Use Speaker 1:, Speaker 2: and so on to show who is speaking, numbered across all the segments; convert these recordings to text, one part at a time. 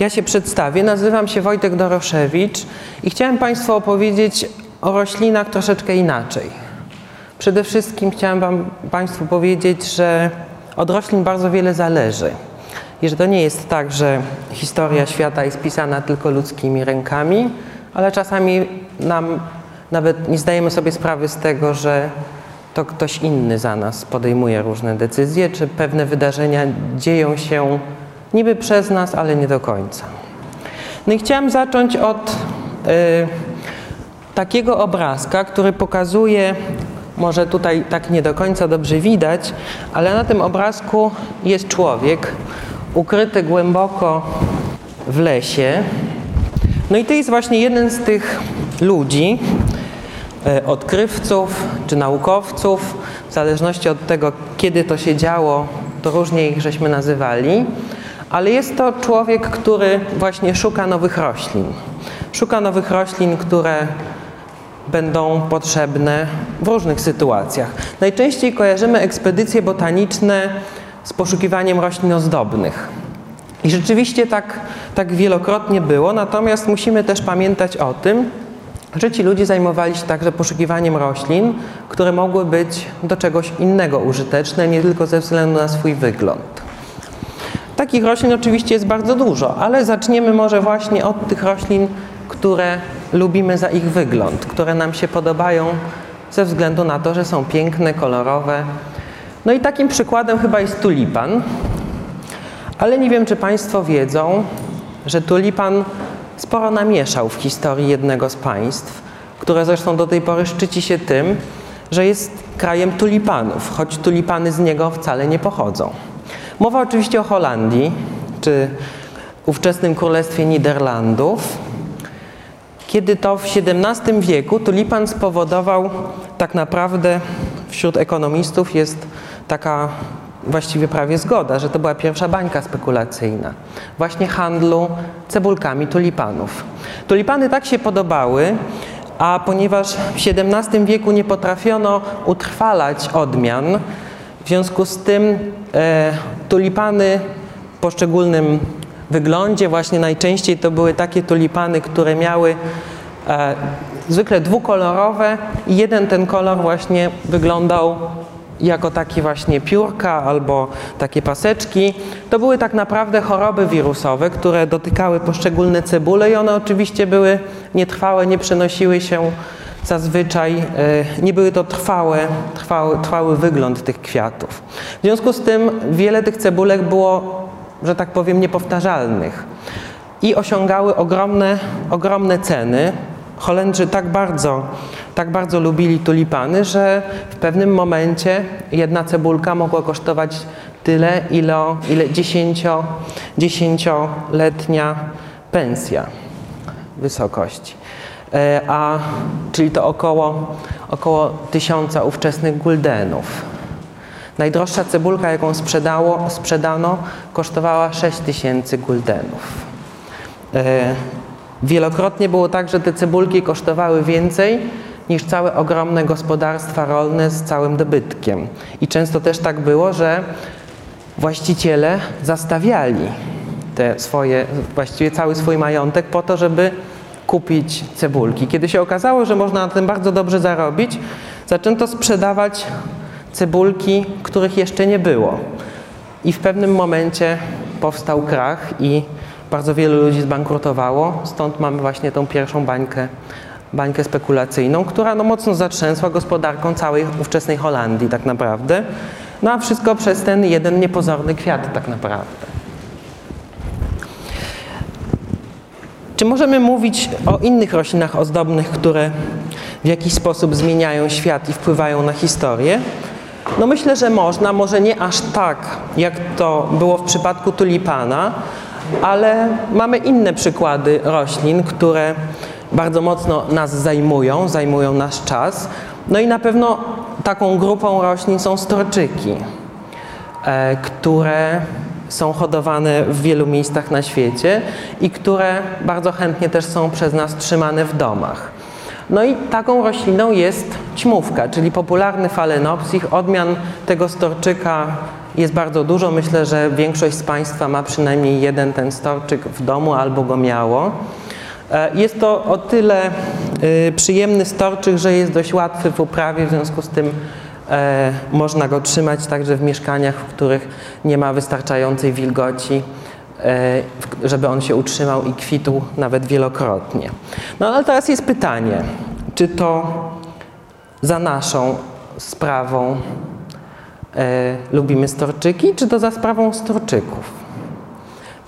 Speaker 1: Ja się przedstawię, nazywam się Wojtek Doroszewicz i chciałem Państwu opowiedzieć o roślinach troszeczkę inaczej. Przede wszystkim chciałem wam, Państwu powiedzieć, że od roślin bardzo wiele zależy. I że to nie jest tak, że historia świata jest pisana tylko ludzkimi rękami, ale czasami nam nawet nie zdajemy sobie sprawy z tego, że to ktoś inny za nas podejmuje różne decyzje, czy pewne wydarzenia dzieją się niby przez nas, ale nie do końca. No i chciałem zacząć od y, takiego obrazka, który pokazuje, może tutaj tak nie do końca dobrze widać, ale na tym obrazku jest człowiek ukryty głęboko w lesie. No i to jest właśnie jeden z tych ludzi, E, odkrywców czy naukowców, w zależności od tego, kiedy to się działo, to różnie ich żeśmy nazywali, ale jest to człowiek, który właśnie szuka nowych roślin. Szuka nowych roślin, które będą potrzebne w różnych sytuacjach. Najczęściej kojarzymy ekspedycje botaniczne z poszukiwaniem roślin ozdobnych. I rzeczywiście tak, tak wielokrotnie było, natomiast musimy też pamiętać o tym, że ci ludzie zajmowali się także poszukiwaniem roślin, które mogły być do czegoś innego użyteczne, nie tylko ze względu na swój wygląd. Takich roślin oczywiście jest bardzo dużo, ale zaczniemy może właśnie od tych roślin, które lubimy za ich wygląd, które nam się podobają ze względu na to, że są piękne, kolorowe. No i takim przykładem chyba jest tulipan. Ale nie wiem, czy Państwo wiedzą, że tulipan sporo namieszał w historii jednego z państw, które zresztą do tej pory szczyci się tym, że jest krajem tulipanów, choć tulipany z niego wcale nie pochodzą. Mowa oczywiście o Holandii, czy ówczesnym Królestwie Niderlandów, kiedy to w XVII wieku tulipan spowodował tak naprawdę wśród ekonomistów jest taka właściwie prawie zgoda, że to była pierwsza bańka spekulacyjna. Właśnie handlu cebulkami tulipanów. Tulipany tak się podobały, a ponieważ w XVII wieku nie potrafiono utrwalać odmian, w związku z tym e, tulipany w poszczególnym wyglądzie, właśnie najczęściej to były takie tulipany, które miały e, zwykle dwukolorowe i jeden ten kolor właśnie wyglądał jako takie właśnie piórka albo takie paseczki. To były tak naprawdę choroby wirusowe, które dotykały poszczególne cebule i one oczywiście były nietrwałe, nie przenosiły się zazwyczaj, e, nie były to trwałe, trwały, trwały wygląd tych kwiatów. W związku z tym wiele tych cebulek było, że tak powiem, niepowtarzalnych i osiągały ogromne, ogromne ceny. Holendrzy tak bardzo tak bardzo lubili tulipany, że w pewnym momencie jedna cebulka mogła kosztować tyle, ile, ile dziesięcio, dziesięcioletnia pensja wysokości. E, a, czyli to około, około tysiąca ówczesnych guldenów. Najdroższa cebulka, jaką sprzedało, sprzedano, kosztowała 6 tysięcy guldenów. E, wielokrotnie było tak, że te cebulki kosztowały więcej niż całe ogromne gospodarstwa rolne z całym dobytkiem. I często też tak było, że właściciele zastawiali te swoje, właściwie cały swój majątek po to, żeby kupić cebulki. Kiedy się okazało, że można na tym bardzo dobrze zarobić, zaczęto sprzedawać cebulki, których jeszcze nie było. I w pewnym momencie powstał krach i bardzo wielu ludzi zbankrutowało, stąd mamy właśnie tą pierwszą bańkę bańkę spekulacyjną, która no, mocno zatrzęsła gospodarką całej ówczesnej Holandii tak naprawdę. No a wszystko przez ten jeden niepozorny kwiat tak naprawdę. Czy możemy mówić o innych roślinach ozdobnych, które w jakiś sposób zmieniają świat i wpływają na historię? No myślę, że można, może nie aż tak, jak to było w przypadku tulipana, ale mamy inne przykłady roślin, które bardzo mocno nas zajmują, zajmują nasz czas. No i na pewno taką grupą roślin są storczyki, e, które są hodowane w wielu miejscach na świecie i które bardzo chętnie też są przez nas trzymane w domach. No i taką rośliną jest ćmówka, czyli popularny falenopsich. Odmian tego storczyka jest bardzo dużo. Myślę, że większość z Państwa ma przynajmniej jeden ten storczyk w domu albo go miało. E, jest to o tyle y, przyjemny storczyk, że jest dość łatwy w uprawie, w związku z tym można go trzymać także w mieszkaniach, w których nie ma wystarczającej wilgoci, e, żeby on się utrzymał i kwitł nawet wielokrotnie. No ale teraz jest pytanie, czy to za naszą sprawą lubimy storczyki, czy to za sprawą storczyków?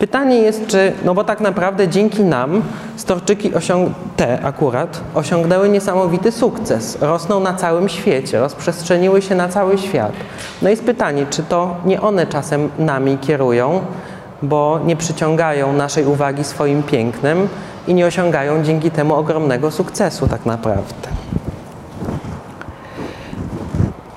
Speaker 1: Pytanie jest, czy, no bo tak naprawdę dzięki nam storczyki osiąg te akurat osiągnęły niesamowity sukces. Rosną na całym świecie, rozprzestrzeniły się na cały świat. No jest pytanie, czy to nie one czasem nami kierują, bo nie przyciągają naszej uwagi swoim pięknem i nie osiągają dzięki temu ogromnego sukcesu tak naprawdę.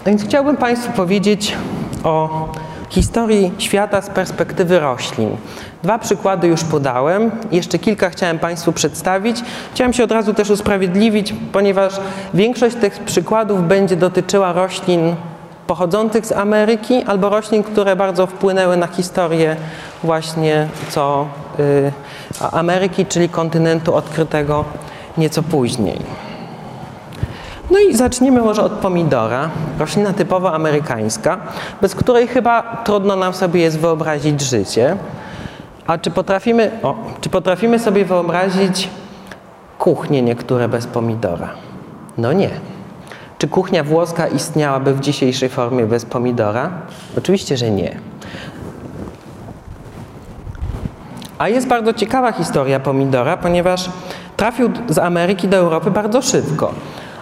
Speaker 1: Więc chciałbym Państwu powiedzieć o historii świata z perspektywy roślin. Dwa przykłady już podałem, jeszcze kilka chciałem Państwu przedstawić. Chciałem się od razu też usprawiedliwić, ponieważ większość tych przykładów będzie dotyczyła roślin pochodzących z Ameryki albo roślin, które bardzo wpłynęły na historię właśnie co y, Ameryki, czyli kontynentu odkrytego nieco później. No i zaczniemy może od pomidora, roślina typowo amerykańska, bez której chyba trudno nam sobie jest wyobrazić życie. A czy potrafimy, o, czy potrafimy sobie wyobrazić kuchnie niektóre bez pomidora? No nie. Czy kuchnia włoska istniałaby w dzisiejszej formie bez pomidora? Oczywiście, że nie. A jest bardzo ciekawa historia pomidora, ponieważ trafił z Ameryki do Europy bardzo szybko,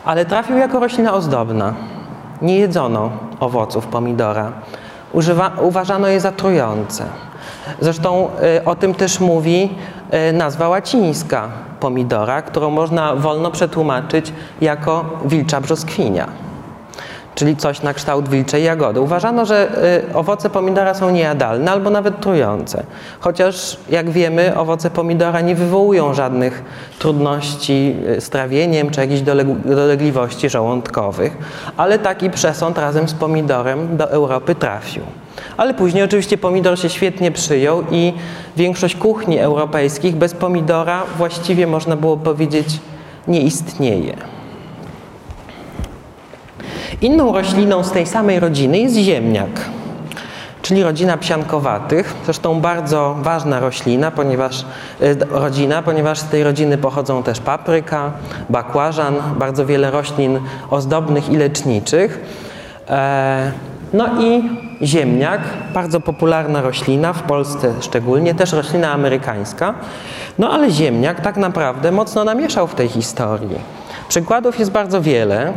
Speaker 1: ale trafił jako roślina ozdobna. Nie jedzono owoców pomidora. Używa, uważano je za trujące. Zresztą y, o tym też mówi y, nazwa łacińska pomidora, którą można wolno przetłumaczyć jako wilcza brzoskwinia, czyli coś na kształt wilczej jagody. Uważano, że y, owoce pomidora są niejadalne albo nawet trujące, chociaż jak wiemy owoce pomidora nie wywołują żadnych trudności z trawieniem czy jakichś dolegliwości żołądkowych, ale taki przesąd razem z pomidorem do Europy trafił. Ale później oczywiście pomidor się świetnie przyjął i większość kuchni europejskich bez pomidora właściwie można było powiedzieć nie istnieje. Inną rośliną z tej samej rodziny jest ziemniak, czyli rodzina psiankowatych. Zresztą bardzo ważna roślina, ponieważ, e, rodzina, ponieważ z tej rodziny pochodzą też papryka, bakłażan, bardzo wiele roślin ozdobnych i leczniczych. E, no i ziemniak, bardzo popularna roślina, w Polsce szczególnie, też roślina amerykańska. No ale ziemniak tak naprawdę mocno namieszał w tej historii. Przykładów jest bardzo wiele.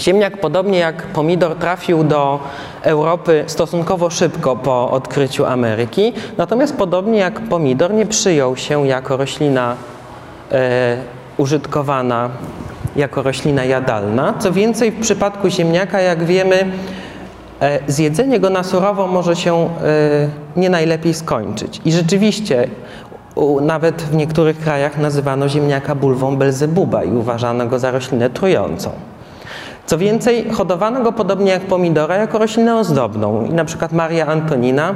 Speaker 1: Ziemniak, podobnie jak pomidor, trafił do Europy stosunkowo szybko po odkryciu Ameryki, natomiast podobnie jak pomidor nie przyjął się jako roślina e, użytkowana jako roślina jadalna. Co więcej, w przypadku ziemniaka, jak wiemy, E, zjedzenie go na surowo może się e, nie najlepiej skończyć. I rzeczywiście nawet w niektórych krajach nazywano ziemniaka bulwą Belzebuba i uważano go za roślinę trującą. Co więcej, hodowano go podobnie jak pomidora jako roślinę ozdobną i na przykład Maria Antonina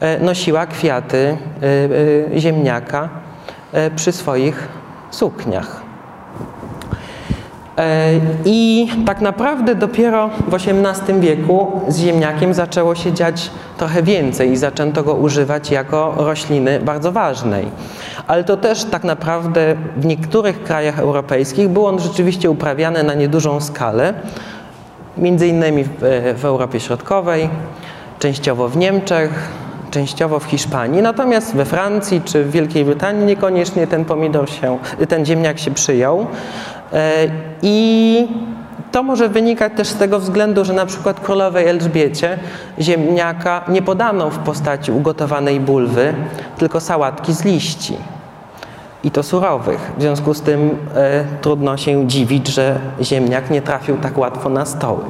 Speaker 1: e, nosiła kwiaty ziemniaka przy swoich sukniach. E, I tak naprawdę dopiero w XVIII wieku z ziemniakiem zaczęło się dziać trochę więcej i zaczęto go używać jako rośliny bardzo ważnej. Ale to też tak naprawdę w niektórych krajach europejskich był on rzeczywiście uprawiany na niedużą skalę, między innymi w, w Europie Środkowej, częściowo w Niemczech, częściowo w Hiszpanii, natomiast we Francji czy w Wielkiej Brytanii niekoniecznie ten pomidor się, ten ziemniak się przyjął. E, I to może wynikać też z tego względu, że na przykład królowej Elżbiecie ziemniaka nie podano w postaci ugotowanej bulwy, tylko sałatki z liści i to surowych. W związku z tym e, trudno się dziwić, że ziemniak nie trafił tak łatwo na stoły.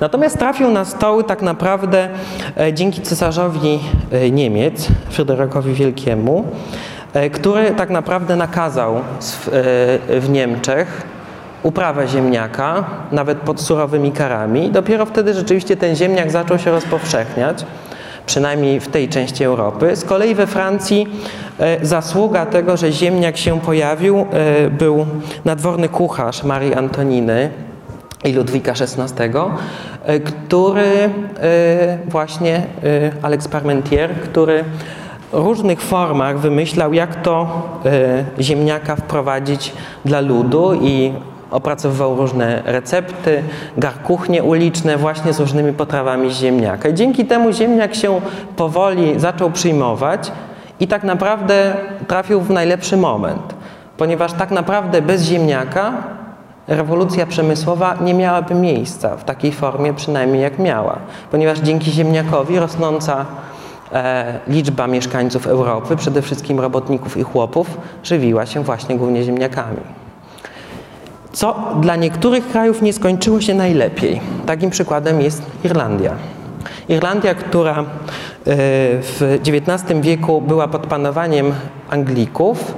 Speaker 1: Natomiast trafił na stoły tak naprawdę e, dzięki cesarzowi Niemiec, Fryderykowi Wielkiemu, który tak naprawdę nakazał w Niemczech uprawę ziemniaka, nawet pod surowymi karami. Dopiero wtedy rzeczywiście ten ziemniak zaczął się rozpowszechniać, przynajmniej w tej części Europy. Z kolei we Francji e, zasługa tego, że ziemniak się pojawił, e, był nadworny kucharz Marii Antoniny, i Ludwika XVI, e, który właśnie, Alex Parmentier, który różnych formach wymyślał, jak to ziemniaka wprowadzić dla ludu i opracowywał różne recepty, garkuchnie uliczne właśnie z różnymi potrawami ziemniaka. I dzięki temu ziemniak się powoli zaczął przyjmować i tak naprawdę trafił w najlepszy moment, ponieważ tak naprawdę bez ziemniaka rewolucja przemysłowa nie miałaby miejsca w takiej formie przynajmniej jak miała, ponieważ dzięki ziemniakowi rosnąca e, liczba mieszkańców Europy, przede wszystkim robotników i chłopów, żywiła się właśnie głównie ziemniakami co dla niektórych krajów nie skończyło się najlepiej. Takim przykładem jest Irlandia. Irlandia, która e, w XIX wieku była pod panowaniem Anglików.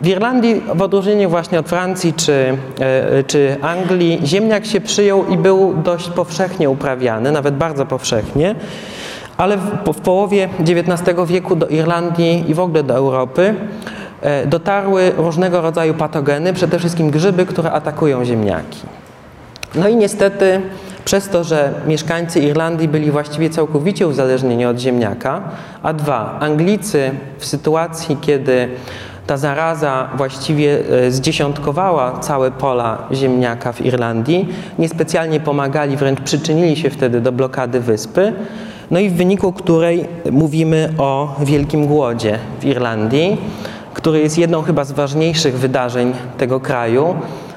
Speaker 1: W Irlandii, w odróżnieniu właśnie od Francji czy, e, czy Anglii, ziemniak się przyjął i był dość powszechnie uprawiany, nawet bardzo powszechnie. Ale w, w połowie XIX wieku do Irlandii i w ogóle do Europy dotarły różnego rodzaju patogeny, przede wszystkim grzyby, które atakują ziemniaki. No i niestety przez to, że mieszkańcy Irlandii byli właściwie całkowicie uzależnieni od ziemniaka, a dwa, Anglicy w sytuacji, kiedy ta zaraza właściwie e, zdziesiątkowała całe pola ziemniaka w Irlandii, niespecjalnie pomagali, wręcz przyczynili się wtedy do blokady wyspy, no i w wyniku której mówimy o wielkim głodzie w Irlandii który jest jedną chyba z ważniejszych wydarzeń tego kraju,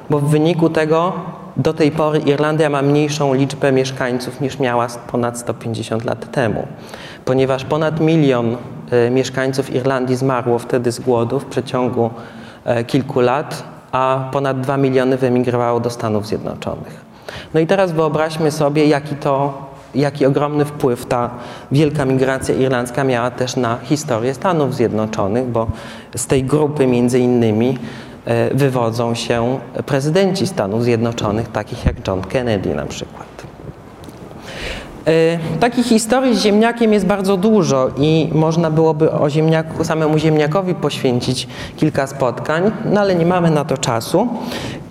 Speaker 1: bo w wyniku tego do tej pory Irlandia ma mniejszą liczbę mieszkańców niż miała ponad 150 lat temu, ponieważ ponad milion e, mieszkańców Irlandii zmarło wtedy z głodu w przeciągu e, kilku lat, a ponad 2 miliony wyemigrowało do Stanów Zjednoczonych. No i teraz wyobraźmy sobie, jaki to jaki ogromny wpływ ta wielka migracja irlandzka miała też na historię Stanów Zjednoczonych, bo z tej grupy między innymi e, wywodzą się prezydenci Stanów Zjednoczonych, takich jak John Kennedy na przykład. E, takich historii z ziemniakiem jest bardzo dużo i można byłoby o ziemniaku, samemu ziemniakowi poświęcić kilka spotkań, no ale nie mamy na to czasu.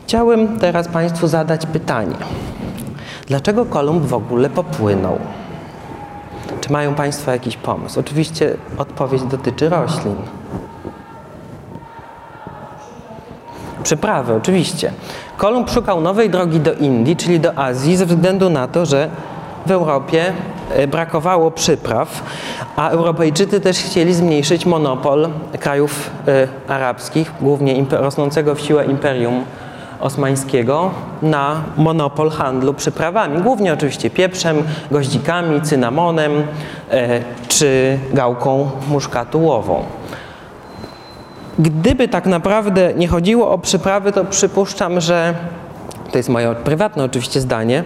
Speaker 1: Chciałem teraz Państwu zadać pytanie. Dlaczego Kolumb w ogóle popłynął? Czy mają Państwo jakiś pomysł? Oczywiście odpowiedź dotyczy roślin. Przyprawy, oczywiście. Kolumb szukał nowej drogi do Indii, czyli do Azji, ze względu na to, że w Europie e, brakowało przypraw, a Europejczycy też chcieli zmniejszyć monopol krajów e, arabskich, głównie rosnącego w siłę imperium osmańskiego na monopol handlu przyprawami. Głównie oczywiście pieprzem, goździkami, cynamonem e, czy gałką muszkatułową. Gdyby tak naprawdę nie chodziło o przyprawy, to przypuszczam, że to jest moje prywatne oczywiście zdanie,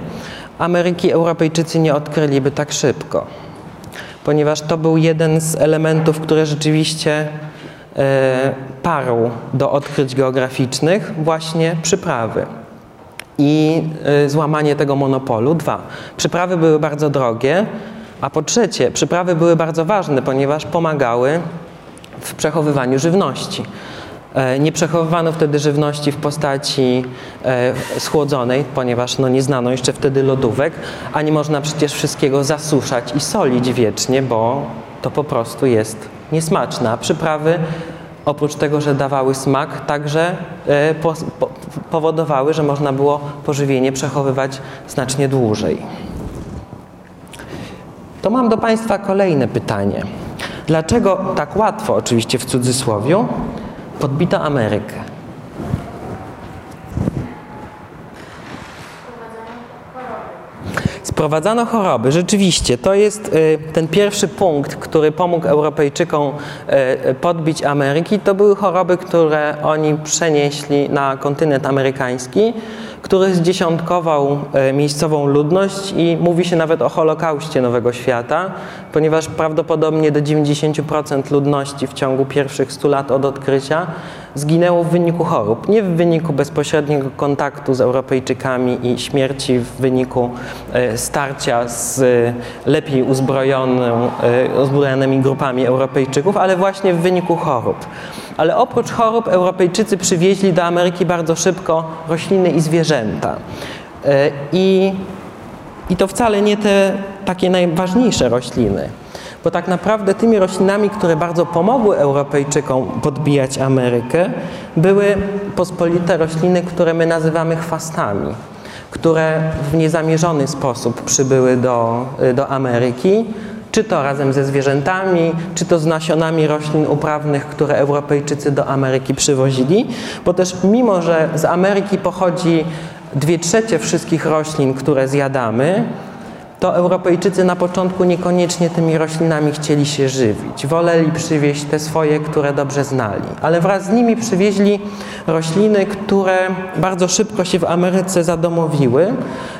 Speaker 1: Ameryki Europejczycy nie odkryliby tak szybko, ponieważ to był jeden z elementów, które rzeczywiście parą do odkryć geograficznych właśnie przyprawy i e, złamanie tego monopolu. Dwa, przyprawy były bardzo drogie, a po trzecie, przyprawy były bardzo ważne, ponieważ pomagały w przechowywaniu żywności. E, nie przechowywano wtedy żywności w postaci schłodzonej, ponieważ no, nie znano jeszcze wtedy lodówek, a nie można przecież wszystkiego zasuszać i solić wiecznie, bo to po prostu jest niesmaczne. A przyprawy oprócz tego, że dawały smak, także e, po, po, powodowały, że można było pożywienie przechowywać znacznie dłużej. To mam do Państwa kolejne pytanie. Dlaczego tak łatwo, oczywiście w cudzysłowie, podbito Amerykę? Sprowadzano choroby. Rzeczywiście, to jest y, ten pierwszy punkt, który pomógł Europejczykom y, podbić Ameryki. To były choroby, które oni przenieśli na kontynent amerykański, który zdziesiątkował e, miejscową ludność i mówi się nawet o Holokauście Nowego Świata, ponieważ prawdopodobnie do 90% ludności w ciągu pierwszych 100 lat od odkrycia zginęło w wyniku chorób. Nie w wyniku bezpośredniego kontaktu z Europejczykami i śmierci w wyniku e, starcia z lepiej e, uzbrojonymi grupami Europejczyków, ale właśnie w wyniku chorób. Ale oprócz chorób Europejczycy przywieźli do Ameryki bardzo szybko rośliny i zwierzęta. E, I, i to wcale nie te takie najważniejsze rośliny bo tak naprawdę tymi roślinami, które bardzo pomogły Europejczykom podbijać Amerykę, były pospolite rośliny, które my nazywamy chwastami, które w niezamierzony sposób przybyły do, do Ameryki, czy to razem ze zwierzętami, czy to z nasionami roślin uprawnych, które Europejczycy do Ameryki przywozili, bo też mimo, że z Ameryki pochodzi dwie trzecie wszystkich roślin, które zjadamy, to Europejczycy na początku niekoniecznie tymi roślinami chcieli się żywić. Woleli przywieźć te swoje, które dobrze znali. Ale wraz z nimi przywieźli rośliny, które bardzo szybko się w Ameryce zadomowiły.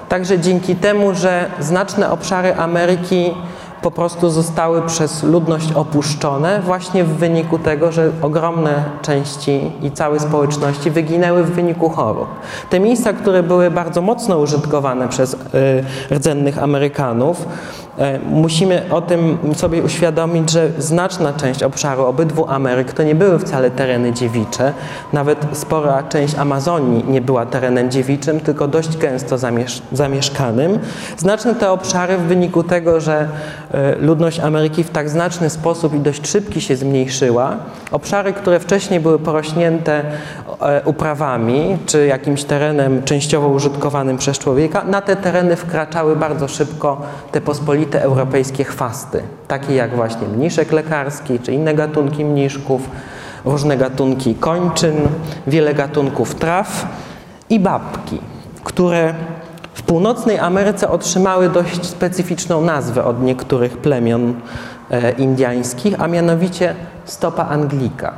Speaker 1: Także dzięki temu, że znaczne obszary Ameryki po prostu zostały przez ludność opuszczone właśnie w wyniku tego, że ogromne części i całe społeczności wyginęły w wyniku chorób. Te miejsca, które były bardzo mocno użytkowane przez y, rdzennych Amerykanów, musimy o tym sobie uświadomić, że znaczna część obszaru obydwu Ameryk to nie były wcale tereny dziewicze. Nawet spora część Amazonii nie była terenem dziewiczym, tylko dość gęsto zamieszkanym. Znaczne te obszary w wyniku tego, że e, ludność Ameryki w tak znaczny sposób i dość szybki się zmniejszyła, obszary, które wcześniej były porośnięte e, uprawami czy jakimś terenem częściowo użytkowanym przez człowieka, na te tereny wkraczały bardzo szybko te pospolite te europejskie chwasty, takie jak właśnie mniszek lekarski czy inne gatunki mniszków, różne gatunki kończyn, wiele gatunków traw i babki, które w północnej Ameryce otrzymały dość specyficzną nazwę od niektórych plemion e, indiańskich, a mianowicie stopa anglika.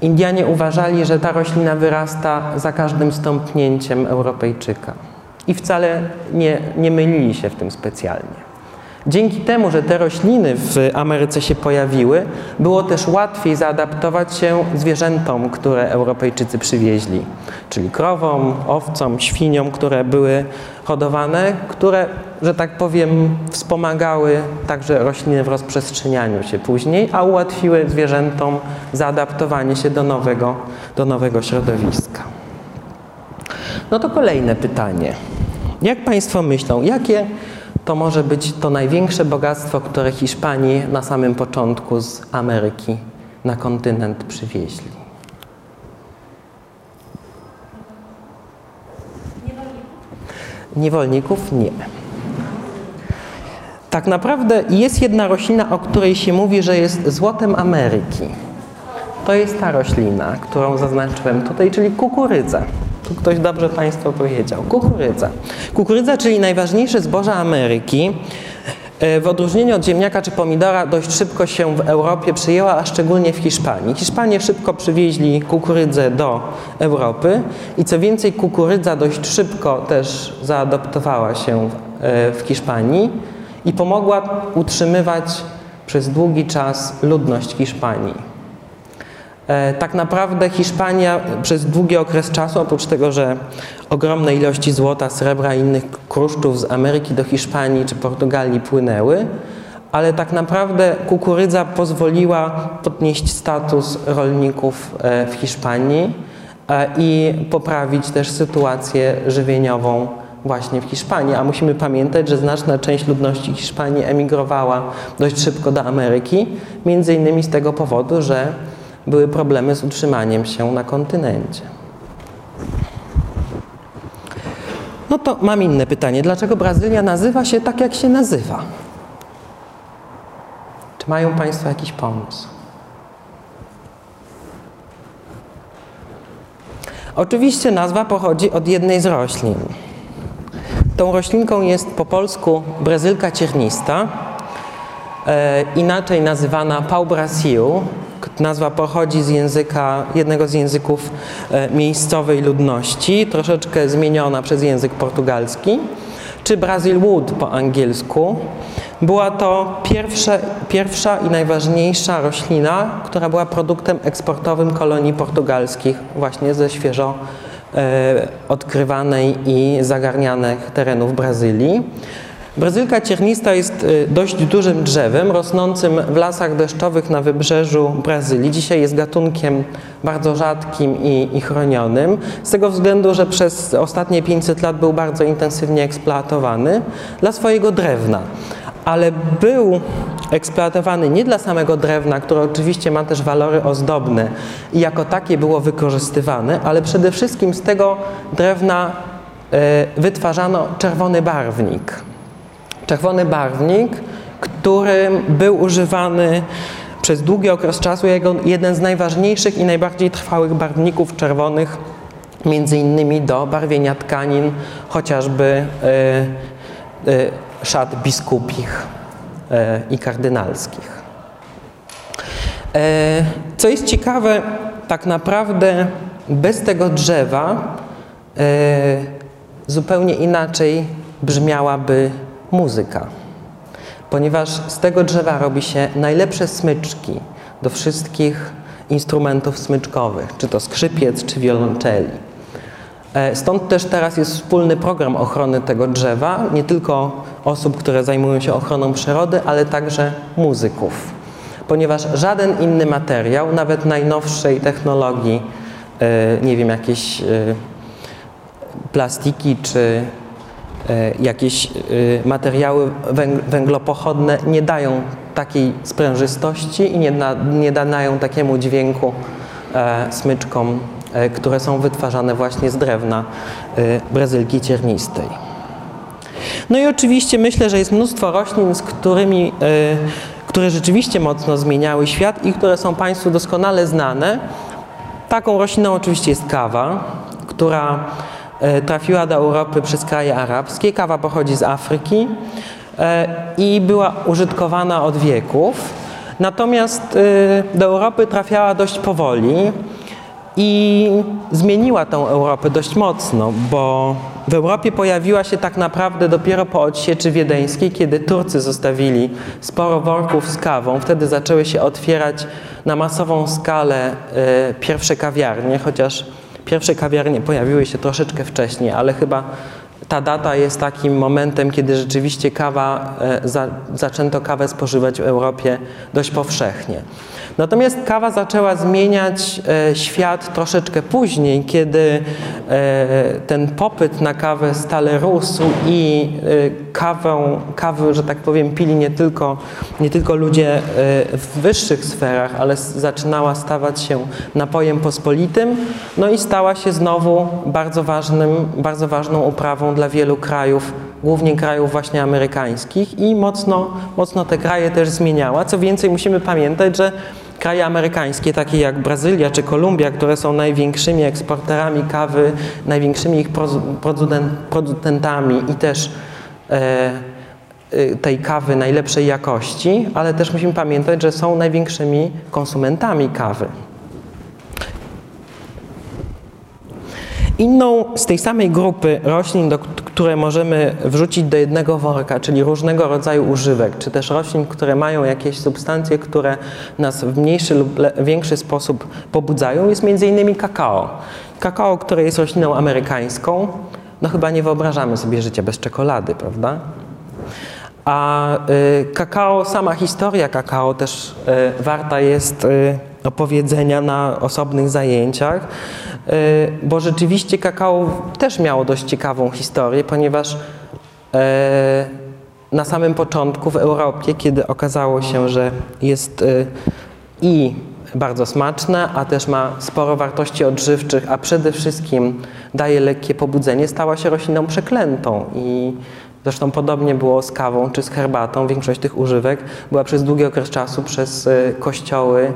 Speaker 1: Indianie uważali, że ta roślina wyrasta za każdym stąpnięciem Europejczyka i wcale nie, nie mylili się w tym specjalnie. Dzięki temu, że te rośliny w Ameryce się pojawiły, było też łatwiej zaadaptować się zwierzętom, które Europejczycy przywieźli, czyli krowom, owcom, świniom, które były hodowane, które, że tak powiem, wspomagały także rośliny w rozprzestrzenianiu się później, a ułatwiły zwierzętom zaadaptowanie się do nowego, do nowego środowiska. No to kolejne pytanie. Jak Państwo myślą, jakie to może być to największe bogactwo, które Hiszpanii na samym początku z Ameryki na kontynent przywieźli? Niewolników? Nie. Tak naprawdę jest jedna roślina, o której się mówi, że jest złotem Ameryki. To jest ta roślina, którą zaznaczyłem tutaj, czyli kukurydza. Tu ktoś dobrze Państwu powiedział. Kukurydza. Kukurydza, czyli najważniejsze zboże Ameryki, e, w odróżnieniu od ziemniaka czy pomidora dość szybko się w Europie przyjęła, a szczególnie w Hiszpanii. Hiszpanie szybko przywieźli kukurydzę do Europy i co więcej kukurydza dość szybko też zaadoptowała się e, w Hiszpanii i pomogła utrzymywać przez długi czas ludność Hiszpanii. E, tak naprawdę Hiszpania przez długi okres czasu, oprócz tego, że ogromne ilości złota, srebra i innych kruszczów z Ameryki do Hiszpanii czy Portugalii płynęły, ale tak naprawdę kukurydza pozwoliła podnieść status rolników e, w Hiszpanii e, i poprawić też sytuację żywieniową właśnie w Hiszpanii. A musimy pamiętać, że znaczna część ludności Hiszpanii emigrowała dość szybko do Ameryki, między innymi z tego powodu, że były problemy z utrzymaniem się na kontynencie. No to mam inne pytanie. Dlaczego Brazylia nazywa się tak, jak się nazywa? Czy mają Państwo jakiś pomysł? Oczywiście nazwa pochodzi od jednej z roślin. Tą roślinką jest po polsku brezylka ciernista, e, inaczej nazywana pau Brasil, Nazwa pochodzi z języka, jednego z języków e, miejscowej ludności, troszeczkę zmieniona przez język portugalski, czy Brazil Wood po angielsku. Była to pierwsza, pierwsza i najważniejsza roślina, która była produktem eksportowym kolonii portugalskich, właśnie ze świeżo e, odkrywanej i zagarnianych terenów Brazylii. Brazylka ciernista jest y, dość dużym drzewem, rosnącym w lasach deszczowych na wybrzeżu Brazylii. Dzisiaj jest gatunkiem bardzo rzadkim i, i chronionym, z tego względu, że przez ostatnie 500 lat był bardzo intensywnie eksploatowany dla swojego drewna. Ale był eksploatowany nie dla samego drewna, które oczywiście ma też walory ozdobne i jako takie było wykorzystywane, ale przede wszystkim z tego drewna y, wytwarzano czerwony barwnik. Czerwony barwnik, który był używany przez długi okres czasu jako jeden z najważniejszych i najbardziej trwałych barwników czerwonych, między innymi do barwienia tkanin, chociażby y, y, szat biskupich y, i kardynalskich. Co jest ciekawe, tak naprawdę bez tego drzewa zupełnie inaczej brzmiałaby muzyka, ponieważ z tego drzewa robi się najlepsze smyczki do wszystkich instrumentów smyczkowych, czy to skrzypiec, czy wiolonczeli. E, stąd też teraz jest wspólny program ochrony tego drzewa, nie tylko osób, które zajmują się ochroną przyrody, ale także muzyków. Ponieważ żaden inny materiał, nawet najnowszej technologii, e, nie wiem, jakieś e, plastiki czy jakieś e, materiały węglopochodne nie dają takiej sprężystości i nie, na, nie dają takiemu dźwięku e, smyczkom, które są wytwarzane właśnie z drewna brazylki ciernistej. No i oczywiście myślę, że jest mnóstwo roślin, z którymi, które rzeczywiście mocno zmieniały świat i które są Państwu doskonale znane. Taką rośliną oczywiście jest kawa, która E, trafiła do Europy przez kraje arabskie. Kawa pochodzi z Afryki e, i była użytkowana od wieków. Natomiast e, do Europy trafiała dość powoli i zmieniła tą Europę dość mocno, bo w Europie pojawiła się tak naprawdę dopiero po odsieczy wiedeńskiej, kiedy Turcy zostawili sporo worków z kawą. Wtedy zaczęły się otwierać na masową skalę pierwsze kawiarnie, chociaż Pierwsze kawiarnie pojawiły się troszeczkę wcześniej, ale chyba ta data jest takim momentem, kiedy rzeczywiście kawa, e, za, zaczęto kawę spożywać w Europie dość powszechnie. Natomiast kawa zaczęła zmieniać e, świat troszeczkę później, kiedy e, ten popyt na kawę stale rósł i e, kawę, kawę, że tak powiem, pili nie tylko, nie tylko ludzie w wyższych sferach, ale zaczynała stawać się napojem pospolitym, no i stała się znowu bardzo, ważnym, bardzo ważną uprawą dla wielu krajów, głównie krajów właśnie amerykańskich i mocno, mocno te kraje też zmieniała. Co więcej, musimy pamiętać, że Kraje amerykańskie, takie jak Brazylia czy Kolumbia, które są największymi eksporterami kawy, największymi ich producentami i też e, e, tej kawy najlepszej jakości, ale też musimy pamiętać, że są największymi konsumentami kawy. Inną z tej samej grupy roślin, do, które możemy wrzucić do jednego worka, czyli różnego rodzaju używek, czy też roślin, które mają jakieś substancje, które nas w mniejszy lub większy sposób pobudzają, jest m.in. kakao. Kakao, które jest rośliną amerykańską, no chyba nie wyobrażamy sobie życia bez czekolady, prawda? A y, kakao, sama historia kakao też y, warta jest y, opowiedzenia na osobnych zajęciach. E, bo rzeczywiście kakao też miało dość ciekawą historię, ponieważ e, na samym początku w Europie, kiedy okazało się, że jest e, i bardzo smaczne, a też ma sporo wartości odżywczych, a przede wszystkim daje lekkie pobudzenie, stała się rośliną przeklętą i Zresztą podobnie było z kawą czy z herbatą. Większość tych używek była przez długi okres czasu przez kościoły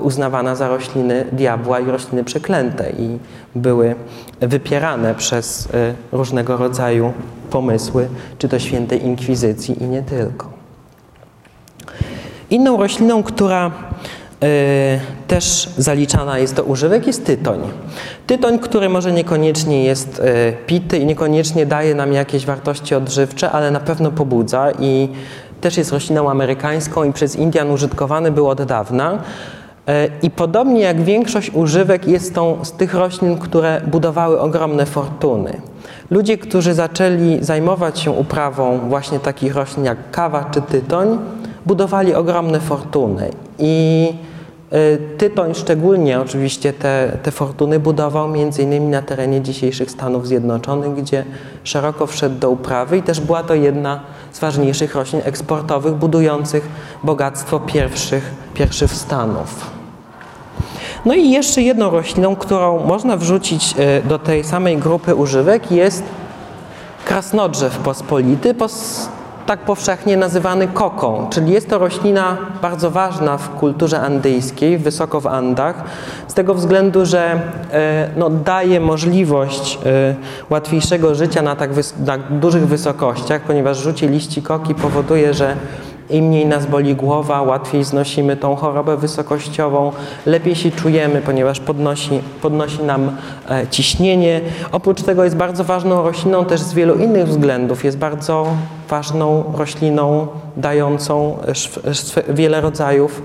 Speaker 1: uznawana za rośliny diabła i rośliny przeklęte i były wypierane przez e, różnego rodzaju pomysły, czy to świętej inkwizycji i nie tylko. Inną rośliną, która też zaliczana jest do używek, jest tytoń. Tytoń, który może niekoniecznie jest pity i niekoniecznie daje nam jakieś wartości odżywcze, ale na pewno pobudza i też jest rośliną amerykańską i przez Indian użytkowany był od dawna. I podobnie jak większość używek jest tą z tych roślin, które budowały ogromne fortuny. Ludzie, którzy zaczęli zajmować się uprawą właśnie takich roślin jak kawa czy tytoń, budowali ogromne fortuny. I y, tytoń szczególnie oczywiście te, te fortuny budował innymi na terenie dzisiejszych Stanów Zjednoczonych, gdzie szeroko wszedł do uprawy i też była to jedna z ważniejszych roślin eksportowych, budujących bogactwo pierwszych, pierwszych Stanów. No i jeszcze jedną rośliną, którą można wrzucić e, do tej samej grupy używek jest krasnodrzew pospolity, pos, tak powszechnie nazywany koką, czyli jest to roślina bardzo ważna w kulturze andyjskiej, wysoko w Andach, z tego względu, że e, no, daje możliwość e, łatwiejszego życia na tak na dużych wysokościach, ponieważ rzucie liści koki powoduje, że im mniej nas boli głowa, łatwiej znosimy tą chorobę wysokościową, lepiej się czujemy, ponieważ podnosi, podnosi nam e, ciśnienie. Oprócz tego jest bardzo ważną rośliną też z wielu innych względów. Jest bardzo ważną rośliną dającą wiele rodzajów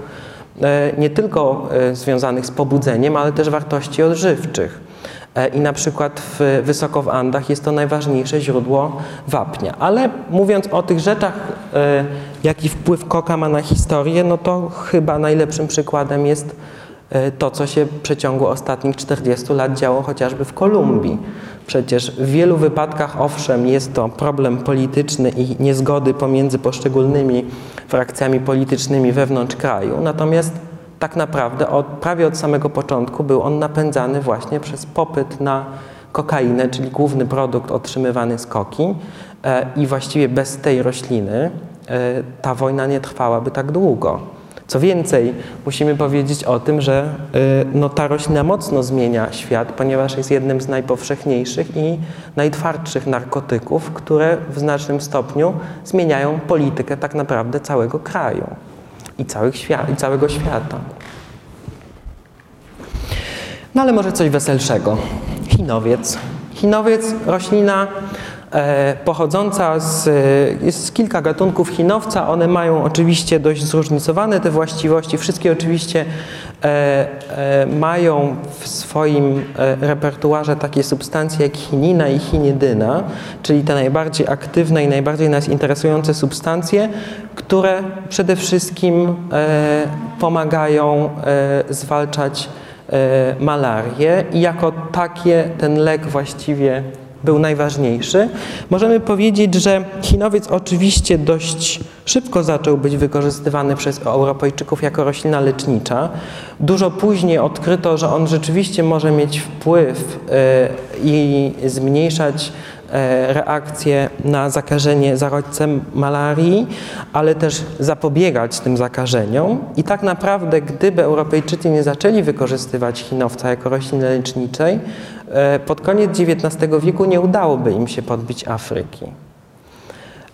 Speaker 1: e, nie tylko e, związanych z pobudzeniem, ale też wartości odżywczych. E, i na przykład w, wysoko w Andach jest to najważniejsze źródło wapnia. Ale mówiąc o tych rzeczach, e, jaki wpływ koka ma na historię, no to chyba najlepszym przykładem jest e, to, co się w przeciągu ostatnich 40 lat działo chociażby w Kolumbii. Przecież w wielu wypadkach, owszem, jest to problem polityczny i niezgody pomiędzy poszczególnymi frakcjami politycznymi wewnątrz kraju, natomiast tak naprawdę od, prawie od samego początku był on napędzany właśnie przez popyt na kokainę, czyli główny produkt otrzymywany z koki e, i właściwie bez tej rośliny e, ta wojna nie trwałaby tak długo. Co więcej, musimy powiedzieć o tym, że e, no, ta roślina mocno zmienia świat, ponieważ jest jednym z najpowszechniejszych i najtwardszych narkotyków, które w znacznym stopniu zmieniają politykę tak naprawdę całego kraju i, i całego świata. No ale może coś weselszego. Chinowiec. Chinowiec, roślina pochodząca z, jest kilka gatunków chinowca. One mają oczywiście dość zróżnicowane te właściwości. Wszystkie oczywiście e, e, mają w swoim e, repertuarze takie substancje jak chinina i chinidyna, czyli te najbardziej aktywne i najbardziej nas interesujące substancje, które przede wszystkim e, pomagają e, zwalczać malarię i jako takie ten lek właściwie był najważniejszy. Możemy powiedzieć, że chinowiec oczywiście dość szybko zaczął być wykorzystywany przez Europejczyków jako roślina lecznicza. Dużo później odkryto, że on rzeczywiście może mieć wpływ e, i zmniejszać e, reakcję na zakażenie zarodcem malarii, ale też zapobiegać tym zakażeniom. I tak naprawdę, gdyby Europejczycy nie zaczęli wykorzystywać chinowca jako rośliny leczniczej, pod koniec XIX wieku nie udałoby im się podbić Afryki.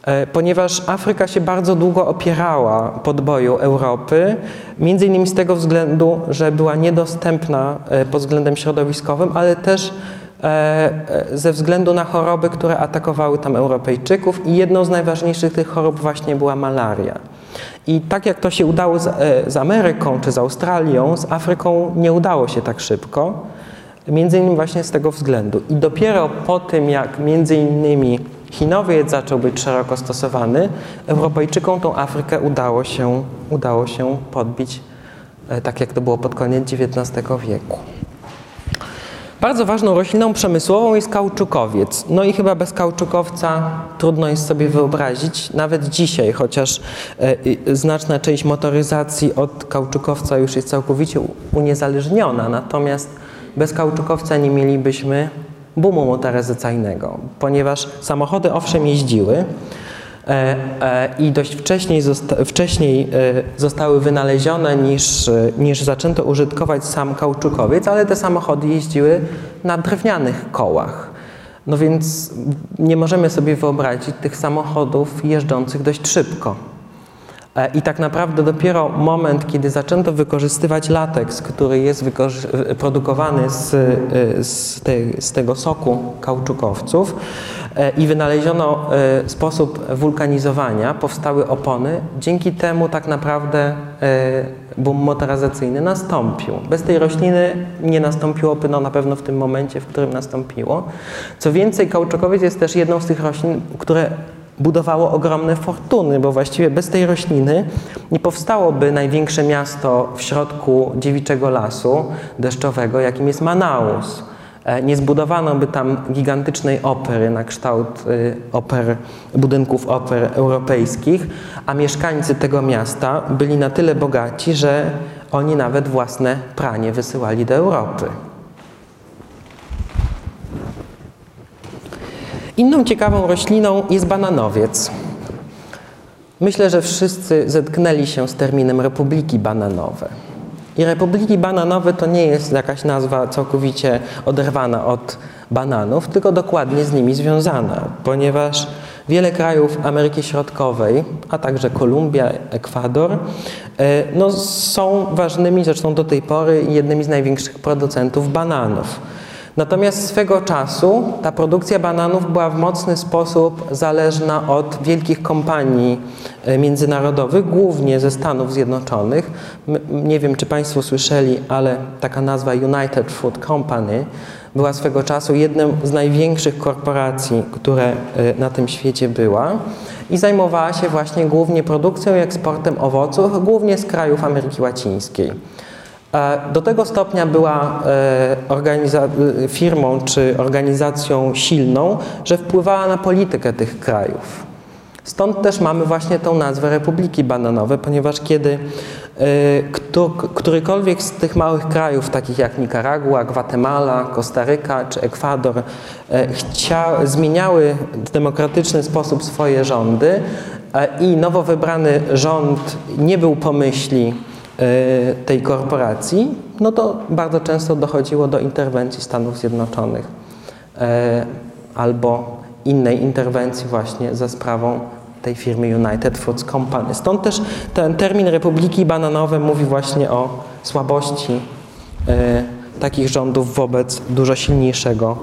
Speaker 1: E, ponieważ Afryka się bardzo długo opierała podboju Europy, między innymi z tego względu, że była niedostępna e, pod względem środowiskowym, ale też ze względu na choroby, które atakowały tam Europejczyków i jedną z najważniejszych tych chorób właśnie była malaria. I tak jak to się udało z, z Ameryką czy z Australią, z Afryką nie udało się tak szybko. Między innymi właśnie z tego względu. I dopiero po tym, jak między innymi chinowiec zaczął być szeroko stosowany, Europejczykom tą Afrykę udało się, udało się podbić, e, tak jak to było pod koniec XIX wieku. Bardzo ważną rośliną przemysłową jest kauczukowiec. No i chyba bez kauczukowca trudno jest sobie wyobrazić, nawet dzisiaj, chociaż e, znaczna część motoryzacji od kauczukowca już jest całkowicie uniezależniona. Natomiast bez kauczukowca nie mielibyśmy boomu motoryzacyjnego, ponieważ samochody owszem jeździły e, e, i dość wcześniej, zosta wcześniej e, zostały wynalezione niż, niż zaczęto użytkować sam kauczukowiec, ale te samochody jeździły na drewnianych kołach. No więc nie możemy sobie wyobrazić tych samochodów jeżdżących dość szybko. E, I tak naprawdę dopiero moment, kiedy zaczęto wykorzystywać lateks, który jest produkowany z, e, z, te, z, tego soku kauczukowców e, i wynaleziono sposób wulkanizowania, powstały opony. Dzięki temu tak naprawdę boom motoryzacyjny nastąpił. Bez tej rośliny nie nastąpiłoby no na pewno w tym momencie, w którym nastąpiło. Co więcej, kauczukowiec jest też jedną z tych roślin, które budowało ogromne fortuny, bo właściwie bez tej rośliny nie powstałoby największe miasto w środku dziewiczego lasu deszczowego, jakim jest Manaus. E, nie zbudowano by tam gigantycznej opery na kształt y, oper, budynków oper europejskich, a mieszkańcy tego miasta byli na tyle bogaci, że oni nawet własne pranie wysyłali do Europy. Inną ciekawą rośliną jest bananowiec. Myślę, że wszyscy zetknęli się z terminem republiki bananowe. I republiki bananowe to nie jest jakaś nazwa całkowicie oderwana od bananów, tylko dokładnie z nimi związana, ponieważ wiele krajów Ameryki Środkowej, a także Kolumbia, Ekwador, e, no, są ważnymi, zresztą do tej pory, jednymi z największych producentów bananów. Natomiast swego czasu ta produkcja bananów była w mocny sposób zależna od wielkich kompanii e, międzynarodowych, głównie ze Stanów Zjednoczonych. Nie wiem, czy Państwo słyszeli, ale taka nazwa United Food Company była swego czasu jedną z największych korporacji, które e, na tym świecie była i zajmowała się właśnie głównie produkcją i eksportem owoców, głównie z krajów Ameryki Łacińskiej. E, do tego stopnia była e, firmą czy organizacją silną, że wpływała na politykę tych krajów. Stąd też mamy właśnie tą nazwę Republiki Bananowe, ponieważ kiedy e, którykolwiek z tych małych krajów, takich jak Nikaragua, Gwatemala, Kostaryka czy Ekwador, chcia, zmieniały w demokratyczny sposób swoje rządy i nowo wybrany rząd nie był pomyśli E, tej korporacji, no to bardzo często dochodziło do interwencji Stanów Zjednoczonych e, albo innej interwencji właśnie za sprawą tej firmy United Fruits Company. Stąd też ten termin Republiki Bananowe mówi właśnie o słabości e, takich rządów wobec dużo silniejszego,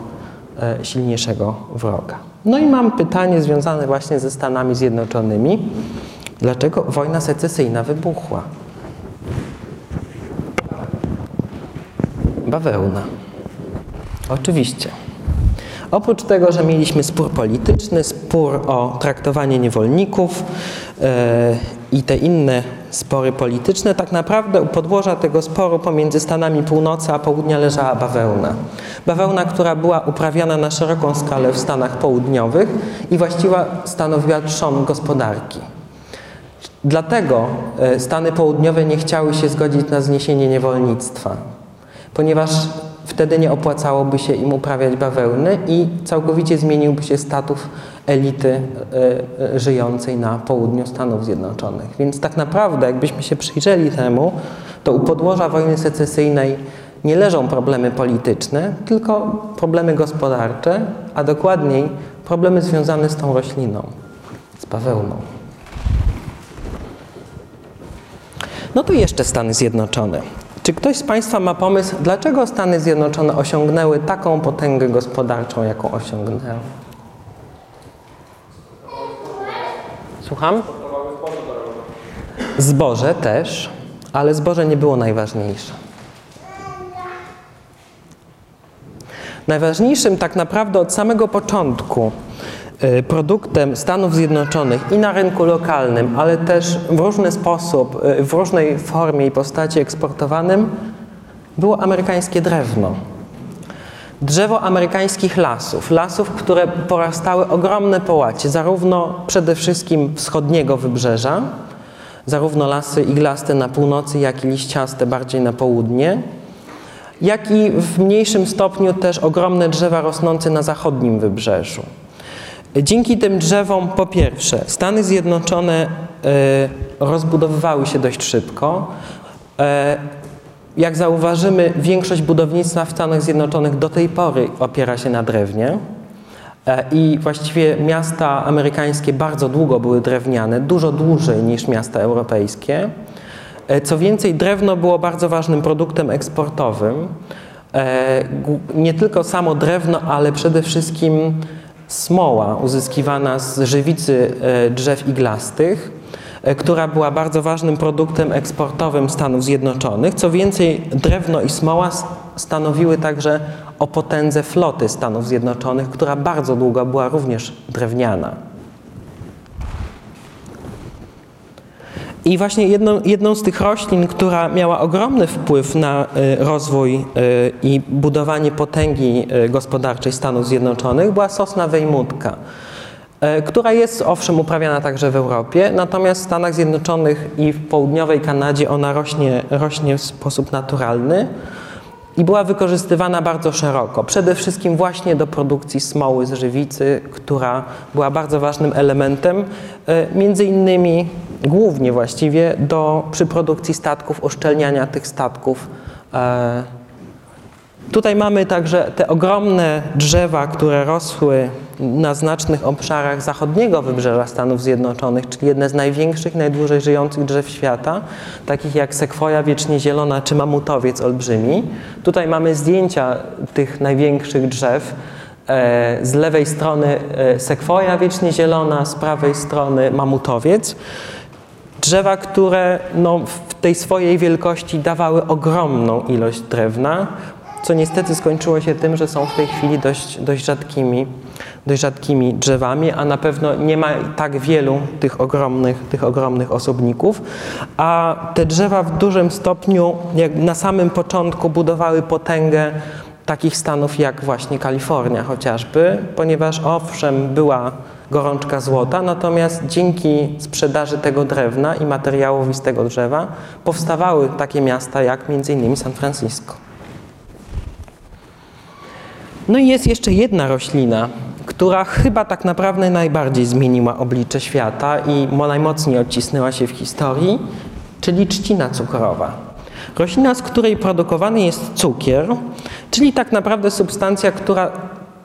Speaker 1: silniejszego wroga. No i mam pytanie związane właśnie ze Stanami Zjednoczonymi. Dlaczego wojna secesyjna wybuchła? Bawełna. Oczywiście. Oprócz tego, że mieliśmy spór polityczny, spór o traktowanie niewolników yy, i te inne spory polityczne, tak naprawdę u podłoża tego sporu pomiędzy Stanami Północy a Południa leżała bawełna. Bawełna, która była uprawiana na szeroką skalę w Stanach Południowych i właściwie stanowiła trzon gospodarki. Dlatego e, Stany Południowe nie chciały się zgodzić na zniesienie niewolnictwa ponieważ wtedy nie opłacałoby się im uprawiać bawełny i całkowicie zmieniłby się status elity e, e, żyjącej na południu Stanów Zjednoczonych. Więc tak naprawdę, jakbyśmy się przyjrzeli temu, to u podłoża wojny secesyjnej nie leżą problemy polityczne, tylko problemy gospodarcze, a dokładniej problemy związane z tą rośliną, z bawełną. No to jeszcze Stany Zjednoczone. Czy ktoś z Państwa ma pomysł, dlaczego Stany Zjednoczone osiągnęły taką potęgę gospodarczą, jaką osiągnęły? Słucham? Zboże też, ale zboże nie było najważniejsze. Najważniejszym tak naprawdę od samego początku produktem Stanów Zjednoczonych i na rynku lokalnym, ale też w różny sposób, y, w różnej formie i postaci eksportowanym było amerykańskie drewno. Drzewo amerykańskich lasów, lasów, które porastały ogromne połacie, zarówno przede wszystkim wschodniego wybrzeża, zarówno lasy iglaste na północy, jak i liściaste bardziej na południe, jak i w mniejszym stopniu też ogromne drzewa rosnące na zachodnim wybrzeżu. Dzięki tym drzewom, po pierwsze, Stany Zjednoczone e, rozbudowywały się dość szybko. E, jak zauważymy, większość budownictwa w Stanach Zjednoczonych do tej pory opiera się na drewnie, E, I właściwie miasta amerykańskie bardzo długo były drewniane, dużo dłużej niż miasta europejskie. Co więcej, drewno było bardzo ważnym produktem eksportowym. Nie tylko samo drewno, ale przede wszystkim smoła uzyskiwana z żywicy drzew iglastych, która była bardzo ważnym produktem eksportowym Stanów Zjednoczonych. Co więcej, drewno i smoła stanowiły także o potędze floty Stanów Zjednoczonych, która bardzo długo była również drewniana. I właśnie jedną, jedną z tych roślin, która miała ogromny wpływ na y, rozwój y, i budowanie potęgi y, gospodarczej Stanów Zjednoczonych była sosna wejmutka, która jest owszem uprawiana także w Europie, natomiast w Stanach Zjednoczonych i w południowej Kanadzie ona rośnie, rośnie w sposób naturalny i była wykorzystywana bardzo szeroko. Przede wszystkim właśnie do produkcji smoły z żywicy, która była bardzo ważnym elementem, e, między innymi głównie właściwie do, przy produkcji statków, uszczelniania tych statków e, Tutaj mamy także te ogromne drzewa, które rosły na znacznych obszarach zachodniego wybrzeża Stanów Zjednoczonych, czyli jedne z największych, najdłużej żyjących drzew świata, takich jak sekwoja wiecznie zielona czy mamutowiec olbrzymi. Tutaj mamy zdjęcia tych największych drzew. E, z lewej strony e, sekwoja wiecznie zielona, z prawej strony mamutowiec. Drzewa, które no, w tej swojej wielkości dawały ogromną ilość drewna, co niestety skończyło się tym, że są w tej chwili dość, dość, rzadkimi, dość rzadkimi drzewami, a na pewno nie ma tak wielu tych ogromnych, tych ogromnych osobników, a te drzewa w dużym stopniu jak na samym początku budowały potęgę takich stanów jak właśnie Kalifornia chociażby, ponieważ owszem była gorączka złota, natomiast dzięki sprzedaży tego drewna i materiałowi z tego drzewa powstawały takie miasta jak między innymi San Francisco. No i jest jeszcze jedna roślina, która chyba tak naprawdę najbardziej zmieniła oblicze świata i najmocniej odcisnęła się w historii, czyli trzcina cukrowa. Roślina, z której produkowany jest cukier, czyli tak naprawdę substancja, która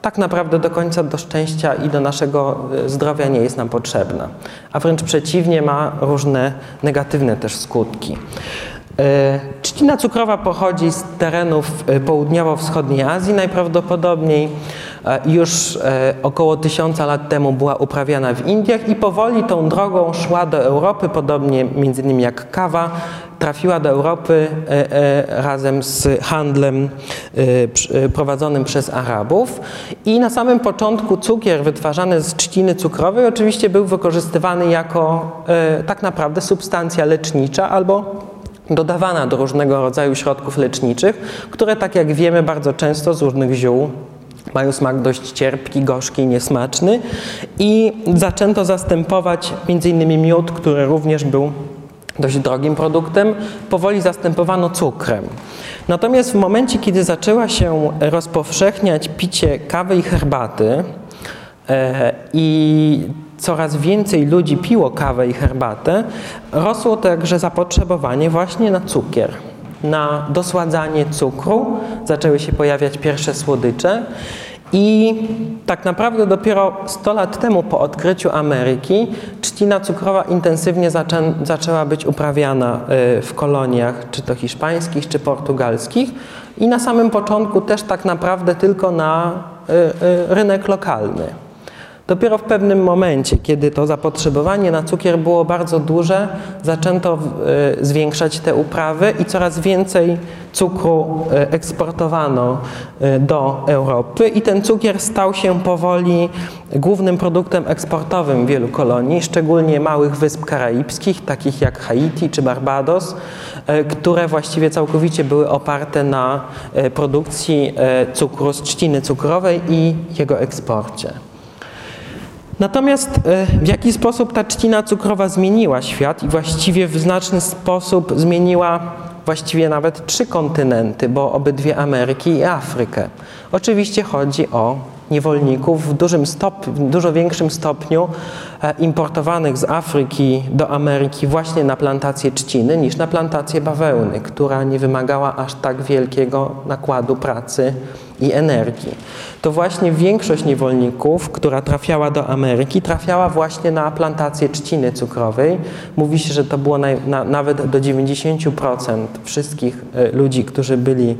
Speaker 1: tak naprawdę do końca do szczęścia i do naszego e, zdrowia nie jest nam potrzebna, a wręcz przeciwnie ma różne negatywne też skutki. E, trzcina cukrowa pochodzi z terenów e, południowo-wschodniej Azji najprawdopodobniej. E, już około tysiąca lat temu była uprawiana w Indiach i powoli tą drogą szła do Europy, podobnie między innymi jak kawa, trafiła do Europy razem z handlem prowadzonym przez Arabów. I na samym początku cukier wytwarzany z trzciny cukrowej oczywiście był wykorzystywany jako tak naprawdę substancja lecznicza albo dodawana do różnego rodzaju środków leczniczych, które tak jak wiemy bardzo często z różnych ziół mają smak dość cierpki, gorzki, niesmaczny i zaczęto zastępować m.in. miód, który również był dość drogim produktem, powoli zastępowano cukrem. Natomiast w momencie, kiedy zaczęła się rozpowszechniać picie kawy i herbaty e, i coraz więcej ludzi piło kawę i herbatę, rosło także zapotrzebowanie właśnie na cukier, na dosładzanie cukru. Zaczęły się pojawiać pierwsze słodycze. I tak naprawdę dopiero 100 lat temu po odkryciu Ameryki trzcina cukrowa intensywnie zaczę, zaczęła być uprawiana y, w koloniach, czy to hiszpańskich, czy portugalskich. I na samym początku też tak naprawdę tylko na y, y, rynek lokalny. Dopiero w pewnym momencie, kiedy to zapotrzebowanie na cukier było bardzo duże, zaczęto e, zwiększać te uprawy i coraz więcej cukru e, eksportowano e, do Europy i ten cukier stał się powoli głównym produktem eksportowym wielu kolonii, szczególnie małych wysp karaibskich, takich jak Haiti czy Barbados, które właściwie całkowicie były oparte na produkcji cukru z trzciny cukrowej i jego eksporcie. Natomiast e, w jaki sposób ta trzcina cukrowa zmieniła świat i właściwie w znaczny sposób zmieniła właściwie nawet trzy kontynenty, bo obydwie Ameryki i Afrykę. Oczywiście chodzi o niewolników w dużym w dużo większym stopniu e, importowanych z Afryki do Ameryki właśnie na plantację trzciny niż na plantację bawełny, która nie wymagała aż tak wielkiego nakładu pracy i energii. To właśnie większość niewolników, która trafiała do Ameryki, trafiała właśnie na plantację trzciny cukrowej. Mówi się, że to było na, na, nawet do 90% wszystkich e, ludzi, którzy byli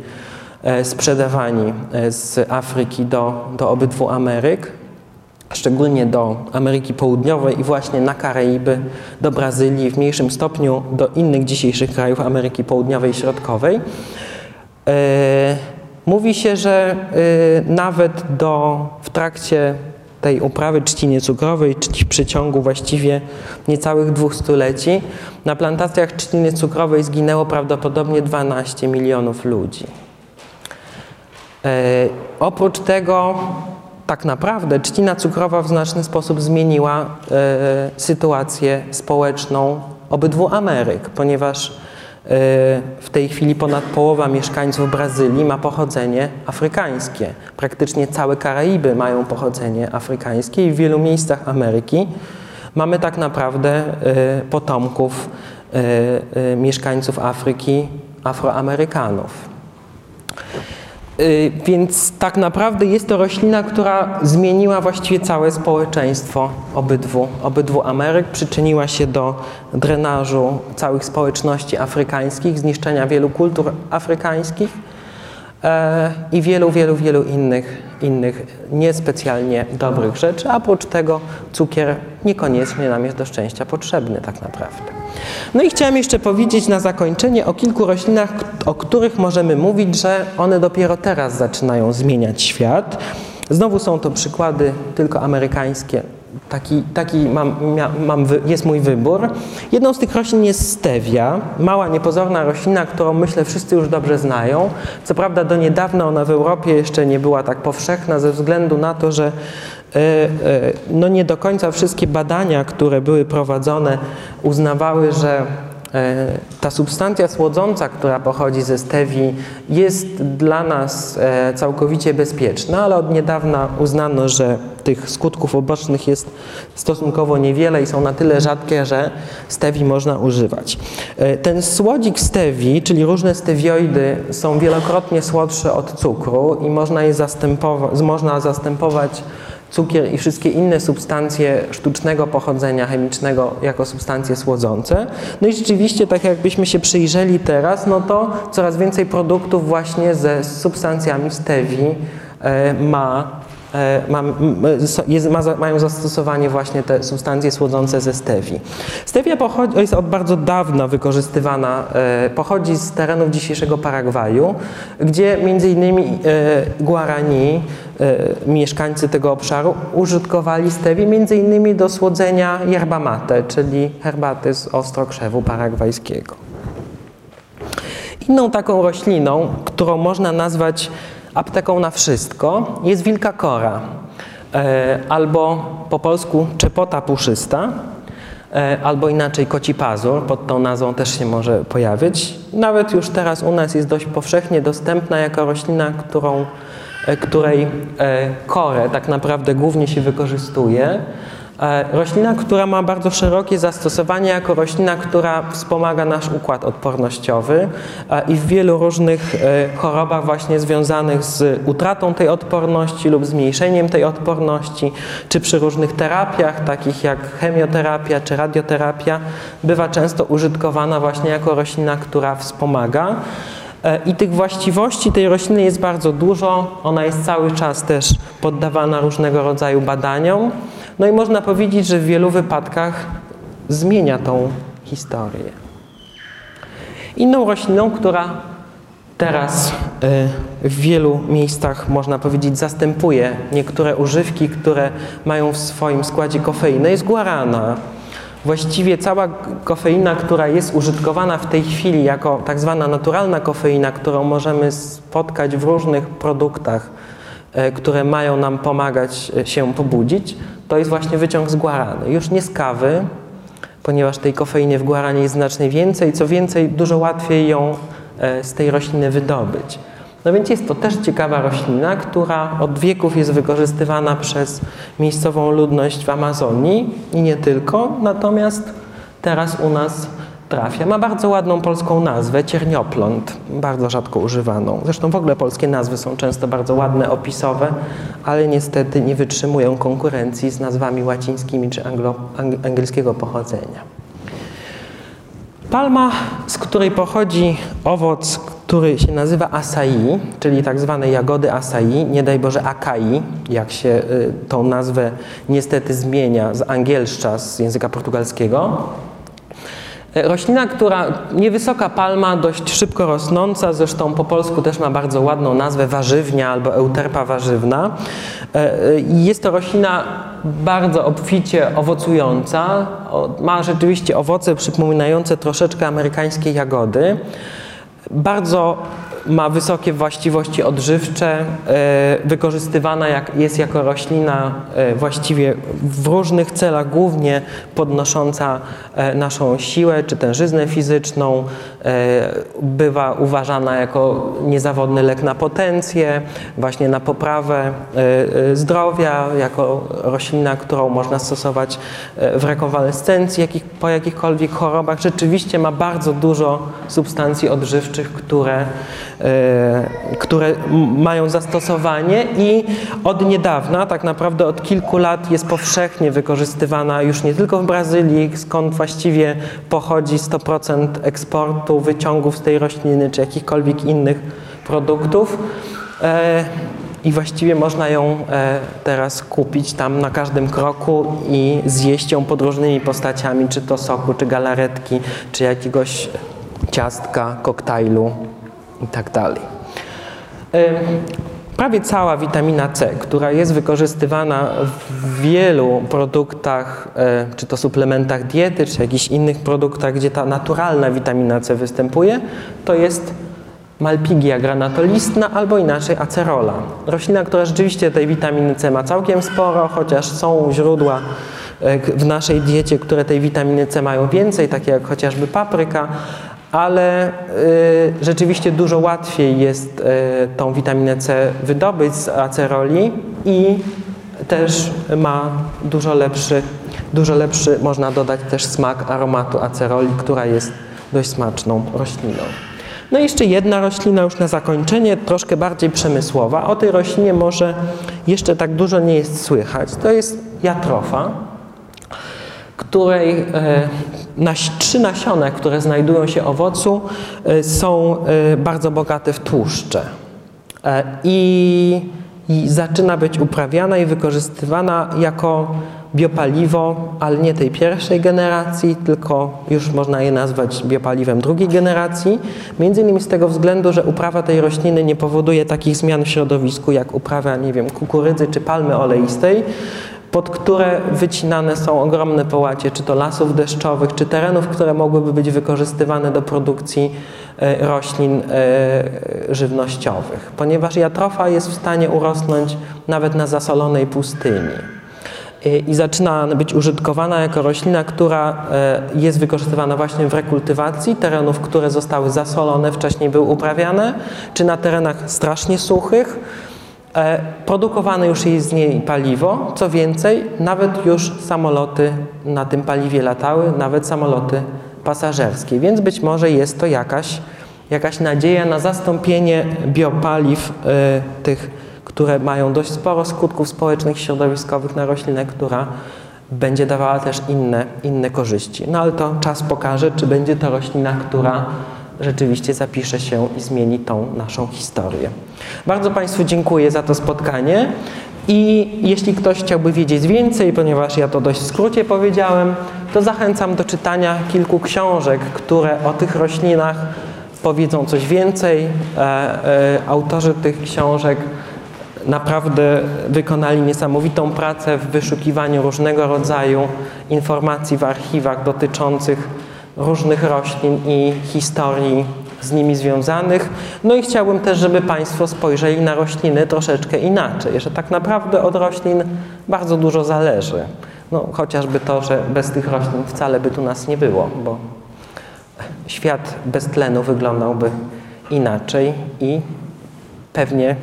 Speaker 1: sprzedawani e, z Afryki do, do obydwu Ameryk, szczególnie do Ameryki Południowej i właśnie na Karaiby, do Brazylii, w mniejszym stopniu do innych dzisiejszych krajów Ameryki Południowej i Środkowej. Mówi się, że nawet do, w trakcie tej uprawy trzciny cukrowej, w przeciągu właściwie niecałych dwóch stuleci, na plantacjach trzciny cukrowej zginęło prawdopodobnie 12 milionów ludzi. E, oprócz tego, tak naprawdę, trzcina cukrowa w znaczny sposób zmieniła e, sytuację społeczną obydwu Ameryk, ponieważ w tej chwili ponad połowa mieszkańców Brazylii ma pochodzenie afrykańskie. Praktycznie całe Karaiby mają pochodzenie afrykańskie i w wielu miejscach Ameryki mamy tak naprawdę potomków mieszkańców Afryki, Afroamerykanów. Y, więc tak naprawdę jest to roślina, która zmieniła właściwie całe społeczeństwo obydwu, obydwu Ameryk, przyczyniła się do drenażu całych społeczności afrykańskich, zniszczenia wielu kultur afrykańskich e, i wielu, wielu, wielu innych, innych niespecjalnie dobrych rzeczy. A oprócz tego cukier niekoniecznie nam jest do szczęścia potrzebny tak naprawdę. No i chciałem jeszcze powiedzieć na zakończenie o kilku roślinach, o których możemy mówić, że one dopiero teraz zaczynają zmieniać świat. Znowu są to przykłady tylko amerykańskie. Taki, taki mam, mam, jest mój wybór. Jedną z tych roślin jest stevia, mała, niepozorna roślina, którą myślę wszyscy już dobrze znają. Co prawda do niedawna ona w Europie jeszcze nie była tak powszechna ze względu na to, że no nie do końca wszystkie badania, które były prowadzone, uznawały, że e, ta substancja słodząca, która pochodzi ze stevii, jest dla nas całkowicie bezpieczna, ale od niedawna uznano, że tych skutków ubocznych jest stosunkowo niewiele i są na tyle rzadkie, że stevii można używać. Ten słodzik stevii, czyli różne stevioidy, są wielokrotnie słodsze od cukru i można je można zastępować cukier i wszystkie inne substancje sztucznego pochodzenia chemicznego jako substancje słodzące. No i rzeczywiście, tak jakbyśmy się przyjrzeli teraz, no to coraz więcej produktów właśnie ze substancjami stevii e, ma ma, jest, ma, mają zastosowanie właśnie te substancje słodzące ze stevii. Stevia pochodzi, jest od bardzo dawna wykorzystywana, e, pochodzi z terenów dzisiejszego Paragwaju, gdzie między innymi e, Guarani, mieszkańcy tego obszaru, użytkowali stewię między innymi do słodzenia yerba mate, czyli herbaty z ostrokrzewu paragwajskiego. Inną taką rośliną, którą można nazwać apteką na wszystko jest wilka kora, e, albo po polsku czepota puszysta, e, albo inaczej koci pazur, pod tą nazwą też się może pojawić. Nawet już teraz u nas jest dość powszechnie dostępna jako roślina, którą, e, której korę tak naprawdę głównie się wykorzystuje. E, roślina, która ma bardzo szerokie zastosowanie jako roślina, która wspomaga nasz układ odpornościowy e, i w wielu różnych e, chorobach właśnie związanych z utratą tej odporności lub zmniejszeniem tej odporności, czy przy różnych terapiach, takich jak chemioterapia czy radioterapia, bywa często użytkowana właśnie jako roślina, która wspomaga. I tych właściwości tej rośliny jest bardzo dużo. Ona jest cały czas też poddawana różnego rodzaju badaniom. No i można powiedzieć, że w wielu wypadkach zmienia tą historię. Inną rośliną, która teraz y, w wielu miejscach, można powiedzieć, zastępuje niektóre używki, które mają w swoim składzie kofeinę, jest guarana. Właściwie cała kofeina, która jest użytkowana w tej chwili jako tak zwana naturalna kofeina, którą możemy spotkać w różnych produktach, które mają nam pomagać y, się pobudzić, to jest właśnie wyciąg z guarany. Już nie z kawy, ponieważ tej kofeiny w guaranie jest znacznie więcej, co więcej, dużo łatwiej ją e, z tej rośliny wydobyć. No więc jest to też ciekawa roślina, która od wieków jest wykorzystywana przez miejscową ludność w Amazonii i nie tylko, natomiast teraz u nas trafia. Ma bardzo ładną polską nazwę, cierniopląt, bardzo rzadko używaną. Zresztą w ogóle polskie nazwy są często bardzo ładne, opisowe, ale niestety nie wytrzymują konkurencji z nazwami łacińskimi czy anglo, angielskiego pochodzenia. Palma, z której pochodzi owoc, który się nazywa acai, czyli tak zwane jagody acai, nie daj Boże akai, jak się y, tą nazwę niestety zmienia z angielszcza, z języka portugalskiego. E, roślina, która niewysoka palma, dość szybko rosnąca, zresztą po polsku też ma bardzo ładną nazwę warzywnia albo euterpa warzywna. E, e, jest to roślina bardzo obficie owocująca. Ma rzeczywiście owoce przypominające troszeczkę amerykańskie jagody. Bardzo ma wysokie właściwości odżywcze, e, wykorzystywana jak, jest jako roślina e, właściwie w różnych celach, głównie podnosząca e, naszą siłę czy tężyznę fizyczną. Bywa uważana jako niezawodny lek na potencję, właśnie na poprawę zdrowia, jako roślina, którą można stosować w rekonwalescencji jakich, po jakichkolwiek chorobach. Rzeczywiście ma bardzo dużo substancji odżywczych, które które mają zastosowanie i od niedawna, tak naprawdę od kilku lat jest powszechnie wykorzystywana już nie tylko w Brazylii, skąd właściwie pochodzi 100% eksportu wyciągów z tej rośliny czy jakichkolwiek innych produktów. E, I właściwie można ją e, teraz kupić tam na każdym kroku i zjeść ją pod różnymi postaciami, czy to soku, czy galaretki, czy jakiegoś ciastka, koktajlu i tak. Prawie cała witamina C, która jest wykorzystywana w wielu produktach, e, czy to suplementach diety, czy jakichś innych produktach, gdzie ta naturalna witamina C występuje, to jest Malpigia granatolistna albo inaczej acerola. Roślina, która rzeczywiście tej witaminy C ma całkiem sporo, chociaż są źródła e, w naszej diecie, które tej witaminy C mają więcej, takie jak chociażby papryka, ale y, rzeczywiście dużo łatwiej jest y, tą witaminę C wydobyć z aceroli i też ma dużo lepszy, dużo lepszy, można dodać też smak aromatu aceroli, która jest dość smaczną rośliną. No i jeszcze jedna roślina już na zakończenie, troszkę bardziej przemysłowa. O tej roślinie może jeszcze tak dużo nie jest słychać. To jest jatrofa której e, trzy nasiona, które znajdują się owocu, e, są e, bardzo bogate w tłuszcze. I, I zaczyna być uprawiana i wykorzystywana jako biopaliwo, ale nie tej pierwszej generacji, tylko już można je nazwać biopaliwem drugiej generacji. Między innymi z tego względu, że uprawa tej rośliny nie powoduje takich zmian w środowisku, jak uprawa, nie wiem, kukurydzy czy palmy oleistej, pod które wycinane są ogromne połacie, czy to lasów deszczowych, czy terenów, które mogłyby być wykorzystywane do produkcji e, roślin e, żywnościowych, ponieważ jatrofa jest w stanie urosnąć nawet na zasolonej pustyni. E, i zaczyna być użytkowana jako roślina, która jest wykorzystywana właśnie w rekultywacji terenów, które zostały zasolone, wcześniej były uprawiane, czy na terenach strasznie suchych, produkowane już jest z niej paliwo, co więcej, nawet już samoloty na tym paliwie latały, nawet samoloty pasażerskie, więc być może jest to jakaś, jakaś nadzieja na zastąpienie biopaliw y, tych, które mają dość sporo skutków społecznych, środowiskowych na roślinę, która będzie dawała też inne, inne korzyści. No ale to czas pokaże, czy będzie to roślina, która rzeczywiście zapisze się i zmieni tą naszą historię. Bardzo Państwu dziękuję za to spotkanie i jeśli ktoś chciałby wiedzieć więcej, ponieważ ja to dość w skrócie powiedziałem, to zachęcam do czytania kilku książek, które o tych roślinach powiedzą coś więcej. E, e, autorzy tych książek naprawdę wykonali niesamowitą pracę w wyszukiwaniu różnego rodzaju informacji w archiwach dotyczących różnych roślin i historii z nimi związanych. No i chciałbym też, żeby Państwo spojrzeli na rośliny troszeczkę inaczej, że tak naprawdę od roślin bardzo dużo zależy. No, chociażby to, że bez tych roślin wcale by tu nas nie było, bo świat bez tlenu wyglądałby inaczej i pewnie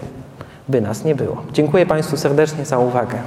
Speaker 1: by nas nie było. Dziękuję Państwu serdecznie za uwagę.